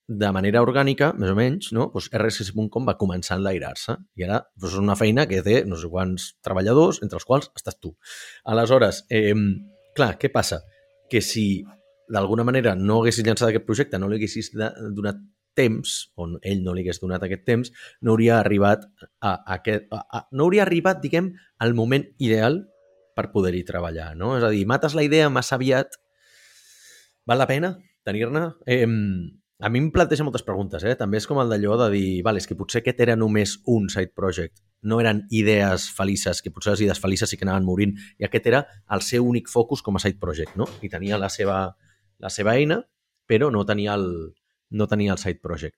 A: de manera orgànica, més o menys, no? doncs RSS.com va començar a enlairar-se i ara doncs, és una feina que té no sé quants treballadors, entre els quals estàs tu. Aleshores, eh, clar, què passa? Que si d'alguna manera no haguessis llançat aquest projecte, no li haguessis donat temps, o ell no li hagués donat aquest temps, no hauria arribat a aquest... A, a, no hauria arribat, diguem, al moment ideal per poder-hi treballar, no? És a dir, mates la idea massa aviat, val la pena tenir-ne? Eh, a mi em planteja moltes preguntes, eh? També és com el d'allò de dir, vale, és que potser aquest era només un side project, no eren idees felices, que potser les idees felices sí que anaven morint, i aquest era el seu únic focus com a side project, no? I tenia la seva, la seva eina, però no tenia el, no tenia el side project.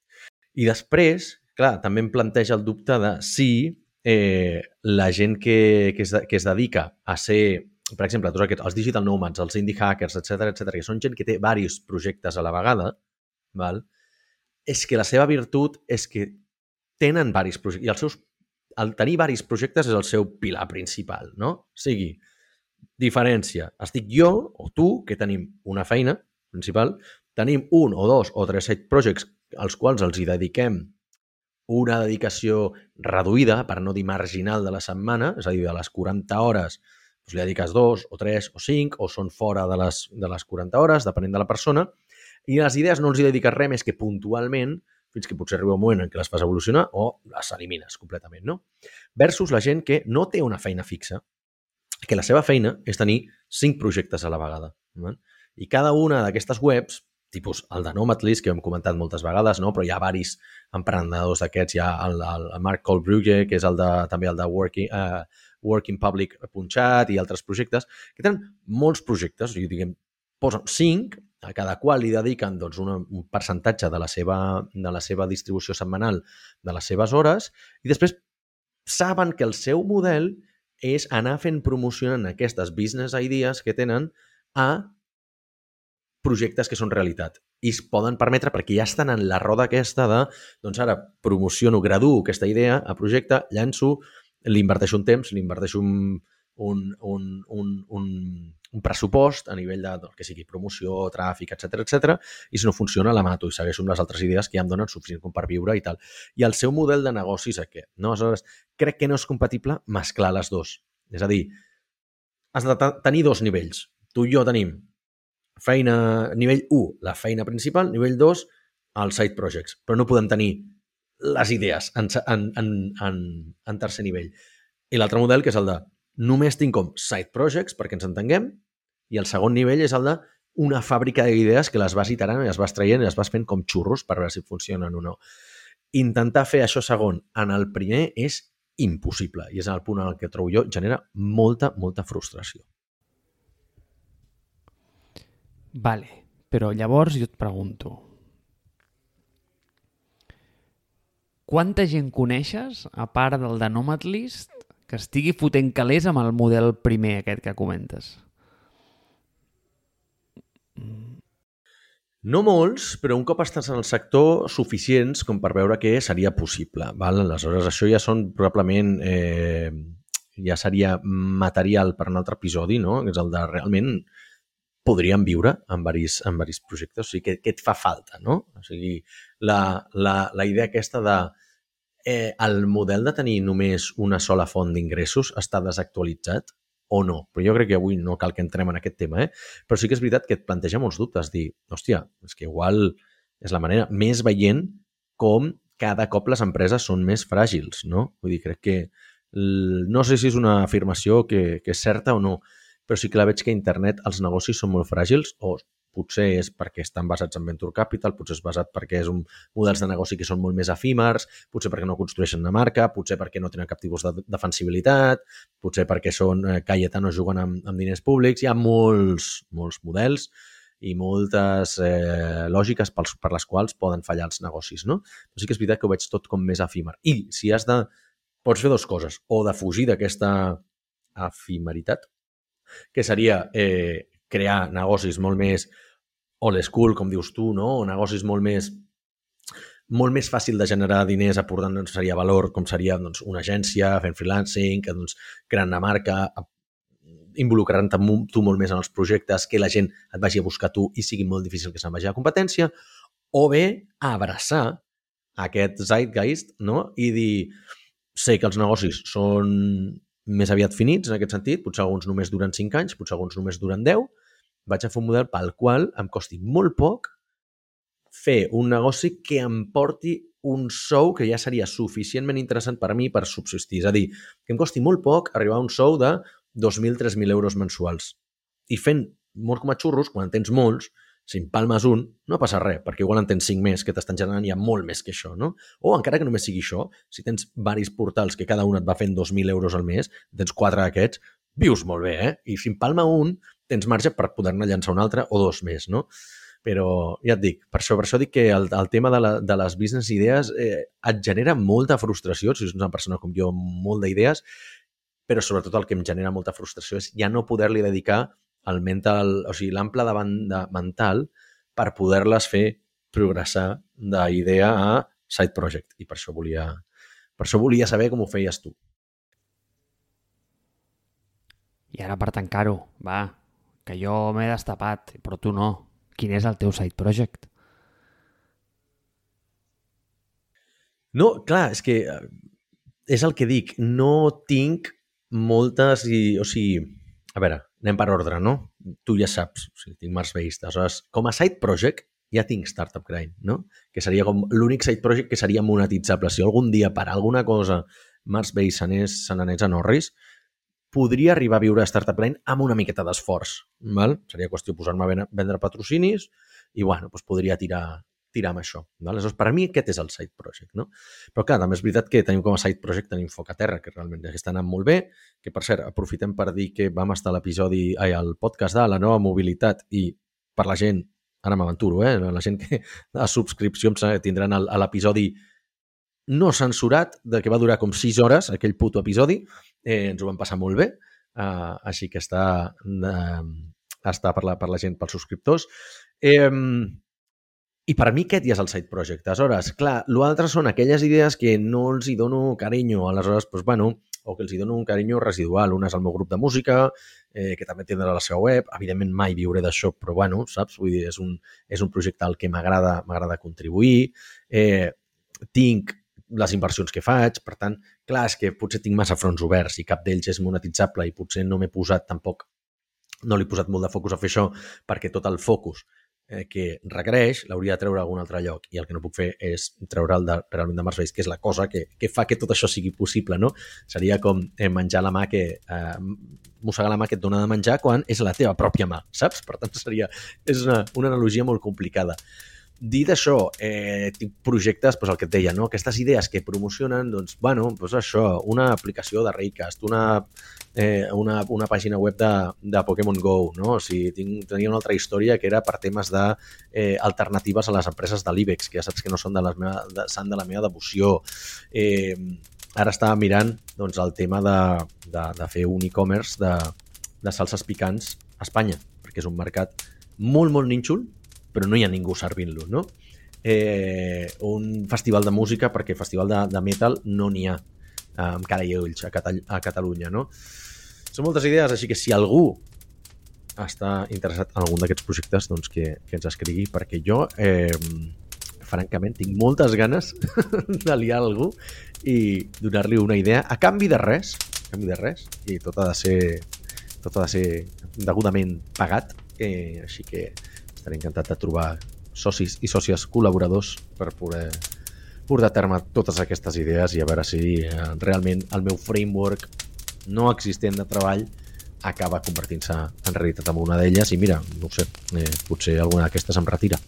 A: I després, clar, també em planteja el dubte de si eh, la gent que, que, es, que es dedica a ser, per exemple, tots aquests, els digital nomads, els indie hackers, etc etc, que són gent que té diversos projectes a la vegada, val? és que la seva virtut és que tenen diversos projectes i els seus, el tenir diversos projectes és el seu pilar principal, no? O sigui, diferència. Estic jo o tu, que tenim una feina, principal, tenim un o dos o tres side projects als quals els hi dediquem una dedicació reduïda, per no dir marginal, de la setmana, és a dir, de les 40 hores doncs li dediques dos o tres o cinc o són fora de les, de les 40 hores, depenent de la persona, i les idees no els hi dediques res més que puntualment, fins que potser arriba un moment en què les fas evolucionar o les elimines completament, no? Versus la gent que no té una feina fixa, que la seva feina és tenir cinc projectes a la vegada. No? I cada una d'aquestes webs, tipus el de Nomadlist, que hem comentat moltes vegades, no? però hi ha varis emprenedors d'aquests, hi ha el, el, Mark Colbrugge, que és el de, també el de Working, uh, workingpublic.chat i altres projectes, que tenen molts projectes, i diguem, posen cinc, a cada qual li dediquen doncs, un percentatge de la, seva, de la seva distribució setmanal de les seves hores i després saben que el seu model és anar fent promocionant aquestes business ideas que tenen a projectes que són realitat. I es poden permetre perquè ja estan en la roda aquesta de, doncs ara promociono, graduo aquesta idea a projecte, llanço, li inverteixo un temps, li inverteixo un, un, un, un, un, un pressupost a nivell de, del que sigui promoció, tràfic, etc etc. i si no funciona la mato i segueixo amb les altres idees que ja em donen suficient com per viure i tal. I el seu model de negocis aquest, no? Aleshores, crec que no és compatible mesclar les dues. És a dir, has de tenir dos nivells. Tu i jo tenim feina, nivell 1, la feina principal, nivell 2, els side projects. Però no podem tenir les idees en, en, en, en, en tercer nivell. I l'altre model, que és el de només tinc com side projects perquè ens entenguem, i el segon nivell és el de una fàbrica d'idees que les vas iterant i les vas traient i les vas fent com xurros per veure si funcionen o no. Intentar fer això segon en el primer és impossible i és el punt en el que trobo jo genera molta, molta frustració.
B: Vale, però llavors jo et pregunto, quanta gent coneixes, a part del de Nomadlist, que estigui fotent calés amb el model primer aquest que comentes?
A: No molts, però un cop estàs en el sector, suficients com per veure que seria possible. Val? Aleshores, això ja són probablement... Eh, ja seria material per un altre episodi, no? que és el de realment podríem viure en varis, en varis projectes. O sigui, què, què et fa falta, no? O sigui, la, la, la idea aquesta de eh, el model de tenir només una sola font d'ingressos està desactualitzat o no. Però jo crec que avui no cal que entrem en aquest tema, eh? Però sí que és veritat que et planteja molts dubtes. Dir, hòstia, és que igual és la manera més veient com cada cop les empreses són més fràgils, no? Vull dir, crec que no sé si és una afirmació que, que és certa o no, però sí que la veig que a internet els negocis són molt fràgils o potser és perquè estan basats en venture capital, potser és basat perquè és un models de negoci que són molt més efímers, potser perquè no construeixen una marca, potser perquè no tenen cap tipus de defensibilitat, potser perquè són eh, Cayetano juguen amb, amb diners públics. Hi ha molts, molts models i moltes eh, lògiques pels, per les quals poden fallar els negocis, no? Però sí que és veritat que ho veig tot com més efímer. I si has de... Pots fer dues coses, o de fugir d'aquesta efimeritat, que seria eh, crear negocis molt més old school, com dius tu, no? o negocis molt més molt més fàcil de generar diners aportant doncs, seria valor, com seria doncs, una agència, fent freelancing, que doncs, creant una marca, involucrant-te tu molt més en els projectes, que la gent et vagi a buscar tu i sigui molt difícil que se'n vagi a competència, o bé abraçar aquest zeitgeist no? i dir sé que els negocis són més aviat finits en aquest sentit, potser alguns només duren 5 anys, potser alguns només duren 10, vaig a fer un model pel qual em costi molt poc fer un negoci que em porti un sou que ja seria suficientment interessant per a mi per subsistir. És a dir, que em costi molt poc arribar a un sou de 2.000-3.000 euros mensuals. I fent molt com a xurros, quan en tens molts, si empalmes un, no passa res, perquè igual en tens 5 més que t'estan generant ja molt més que això, no? O encara que només sigui això, si tens varis portals que cada un et va fent 2.000 euros al mes, tens 4 d'aquests, vius molt bé, eh? I si empalma un, tens marge per poder-ne llançar un altre o dos més, no? Però ja et dic, per això, per això dic que el, el tema de, la, de les business idees eh, et genera molta frustració, si ets una persona com jo molt d'idees, però sobretot el que em genera molta frustració és ja no poder-li dedicar el mental, o sigui, l'ample de banda mental per poder-les fer progressar d'idea a side project. I per això volia, per això volia saber com ho feies tu.
B: I ara per tancar-ho, va, que jo m'he destapat, però tu no. Quin és el teu side project?
A: No, clar, és que eh, és el que dic, no tinc moltes i, o sigui, a veure, anem per ordre, no? Tu ja saps, o sigui, tinc Mars Based. Aleshores, com a side project, ja tinc Startup Grind, no? Que seria com l'únic side project que seria monetitzable. Si algun dia per alguna cosa Mars Based se n'anés a Norris, podria arribar a viure a Startup Grind amb una miqueta d'esforç. Val? Seria qüestió posar-me a vendre patrocinis i, bueno, doncs podria tirar, tirar amb això. No? Aleshores, per a mi aquest és el side project. No? Però clar, també és veritat que tenim com a side project tenim Foc a Terra, que realment està anant molt bé, que per cert, aprofitem per dir que vam estar a l'episodi, al podcast de la nova mobilitat i per la gent, ara m'aventuro, eh? la gent que a subscripcions tindran l'episodi no censurat, de que va durar com 6 hores, aquell puto episodi. Eh, ens ho vam passar molt bé, uh, així que està, uh, està per, la, per la gent, pels subscriptors. Eh, i per mi aquest ja és el side project. Aleshores, clar, l'altre són aquelles idees que no els hi dono carinyo. Aleshores, doncs, bueno, o que els hi dono un carinyo residual. Una és el meu grup de música, eh, que també tindrà la seva web. Evidentment mai viuré d'això, però bueno, saps? Vull dir, és un, és un projecte al que m'agrada m'agrada contribuir. Eh, tinc les inversions que faig, per tant, clar, és que potser tinc massa fronts oberts i cap d'ells és monetitzable i potser no m'he posat tampoc, no li he posat molt de focus a fer això perquè tot el focus eh, que requereix l'hauria de treure a algun altre lloc i el que no puc fer és treure'l de, realment de Mars Base, que és la cosa que, que fa que tot això sigui possible, no? Seria com eh, menjar la mà que... Eh, mossegar la mà que et dona de menjar quan és la teva pròpia mà, saps? Per tant, seria... És una, una analogia molt complicada. Dit això, eh, tinc projectes, doncs el que et deia, no? aquestes idees que promocionen, doncs, bueno, doncs això, una aplicació de Raycast, una, eh, una, una pàgina web de, de Pokémon GO, no? O sigui, tinc, tenia una altra història que era per temes de eh, alternatives a les empreses de l'IBEX, que ja saps que no són de, les meva, de, són de la meva devoció. Eh, ara estava mirant doncs, el tema de, de, de fer un e-commerce de, de salses picants a Espanya, perquè és un mercat molt, molt nínxol, però no hi ha ningú servint-lo, no? Eh, un festival de música, perquè festival de, de metal no n'hi ha eh, amb cara i ulls a, Catal a Catalunya, no? Són moltes idees, així que si algú està interessat en algun d'aquests projectes, doncs que, que ens escrigui, perquè jo, eh, francament, tinc moltes ganes de liar algú i donar-li una idea a canvi de res, a canvi de res, i tot ha de ser, tot ha de ser degudament pagat, eh, així que estaré encantat de trobar socis i sòcies col·laboradors per poder portar a terme totes aquestes idees i a veure si eh, realment el meu framework no existent de treball acaba convertint-se en realitat amb una d'elles i mira, no sé, eh, potser alguna d'aquestes em retira.